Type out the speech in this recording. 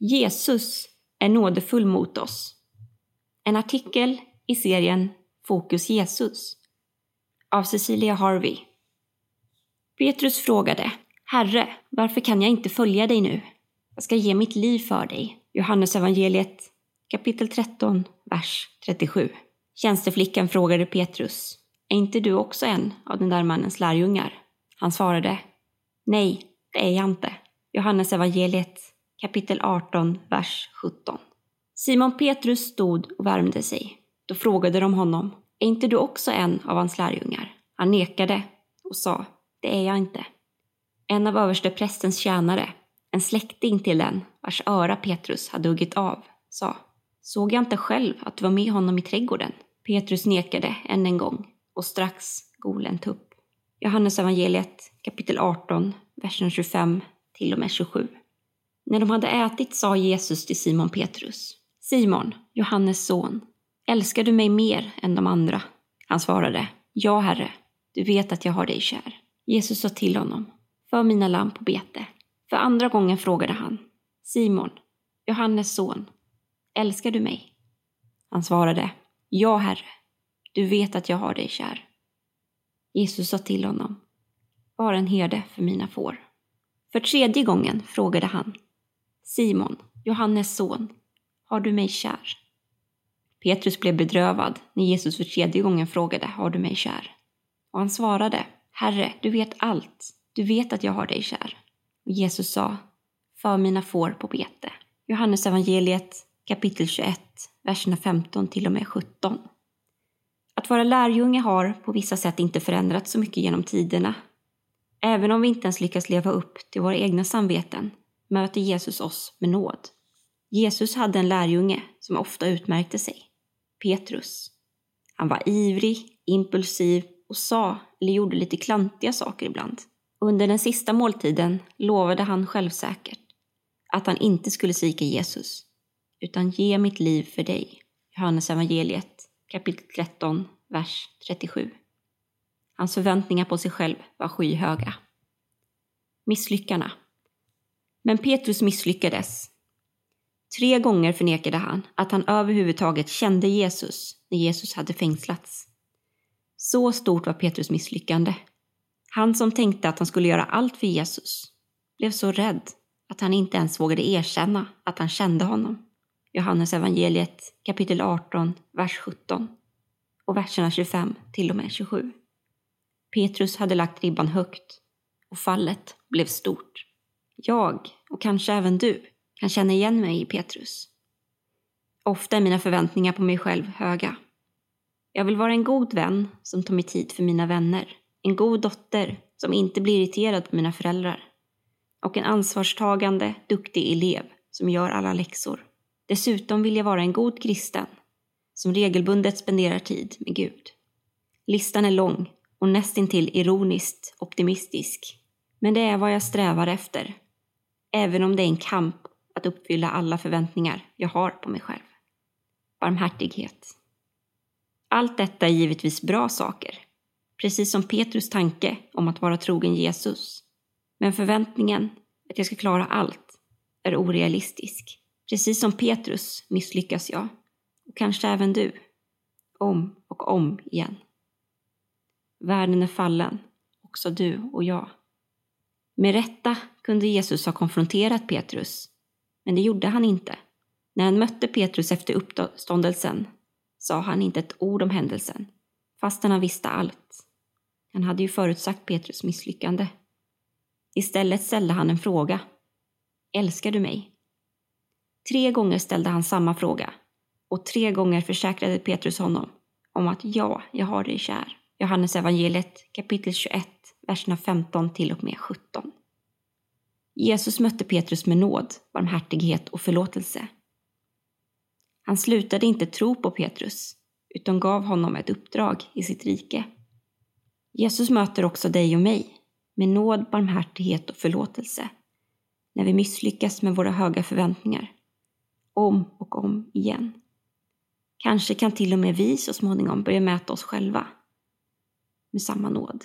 Jesus är nådefull mot oss. En artikel i serien Fokus Jesus av Cecilia Harvey. Petrus frågade Herre, varför kan jag inte följa dig nu? Jag ska ge mitt liv för dig. Johannes evangeliet kapitel 13, vers 37. Tjänsteflickan frågade Petrus Är inte du också en av den där mannens lärjungar? Han svarade Nej, det är jag inte. Johannes evangeliet kapitel 18, vers 17. Simon Petrus stod och värmde sig. Då frågade de honom, är inte du också en av hans lärjungar? Han nekade och sa, det är jag inte. En av översteprästens tjänare, en släkting till den vars öra Petrus hade huggit av, sa, såg jag inte själv att du var med honom i trädgården? Petrus nekade än en gång och strax gol en tupp. Johannes evangeliet kapitel 18, versen 25 till och med 27. När de hade ätit sa Jesus till Simon Petrus. Simon, Johannes son, älskar du mig mer än de andra? Han svarade, ja herre, du vet att jag har dig kär. Jesus sa till honom, för mina lamm på bete. För andra gången frågade han, Simon, Johannes son, älskar du mig? Han svarade, ja herre, du vet att jag har dig kär. Jesus sa till honom, var en herde för mina får. För tredje gången frågade han, Simon, Johannes son, har du mig kär? Petrus blev bedrövad när Jesus för tredje gången frågade, har du mig kär? Och han svarade, Herre, du vet allt. Du vet att jag har dig kär. Och Jesus sa, för mina får på bete. Johannes evangeliet kapitel 21, verserna 15 till och med 17. Att vara lärjunge har på vissa sätt inte förändrats så mycket genom tiderna. Även om vi inte ens lyckas leva upp till våra egna samveten möter Jesus oss med nåd. Jesus hade en lärjunge som ofta utmärkte sig, Petrus. Han var ivrig, impulsiv och sa eller gjorde lite klantiga saker ibland. Under den sista måltiden lovade han självsäkert att han inte skulle svika Jesus, utan ge mitt liv för dig. Johannes evangeliet kapitel 13, vers 37. Hans förväntningar på sig själv var skyhöga. Misslyckarna. Men Petrus misslyckades. Tre gånger förnekade han att han överhuvudtaget kände Jesus när Jesus hade fängslats. Så stort var Petrus misslyckande. Han som tänkte att han skulle göra allt för Jesus blev så rädd att han inte ens vågade erkänna att han kände honom. Johannes evangeliet kapitel 18, vers 17 och verserna 25 till och med 27. Petrus hade lagt ribban högt och fallet blev stort. Jag, och kanske även du, kan känna igen mig i Petrus. Ofta är mina förväntningar på mig själv höga. Jag vill vara en god vän som tar mig tid för mina vänner. En god dotter som inte blir irriterad på mina föräldrar. Och en ansvarstagande, duktig elev som gör alla läxor. Dessutom vill jag vara en god kristen som regelbundet spenderar tid med Gud. Listan är lång och nästintill ironiskt optimistisk. Men det är vad jag strävar efter. Även om det är en kamp att uppfylla alla förväntningar jag har på mig själv. Barmhärtighet. Allt detta är givetvis bra saker. Precis som Petrus tanke om att vara trogen Jesus. Men förväntningen att jag ska klara allt är orealistisk. Precis som Petrus misslyckas jag. Och kanske även du. Om och om igen. Världen är fallen, också du och jag. Med rätta kunde Jesus ha konfronterat Petrus, men det gjorde han inte. När han mötte Petrus efter uppståndelsen sa han inte ett ord om händelsen, fastän han visste allt. Han hade ju förutsagt Petrus misslyckande. Istället ställde han en fråga. Älskar du mig? Tre gånger ställde han samma fråga och tre gånger försäkrade Petrus honom om att ja, jag har dig kär. Johannes evangeliet kapitel 21, verserna 15 till och med 17. Jesus mötte Petrus med nåd, barmhärtighet och förlåtelse. Han slutade inte tro på Petrus, utan gav honom ett uppdrag i sitt rike. Jesus möter också dig och mig med nåd, barmhärtighet och förlåtelse när vi misslyckas med våra höga förväntningar, om och om igen. Kanske kan till och med vi så småningom börja mäta oss själva med samma nåd.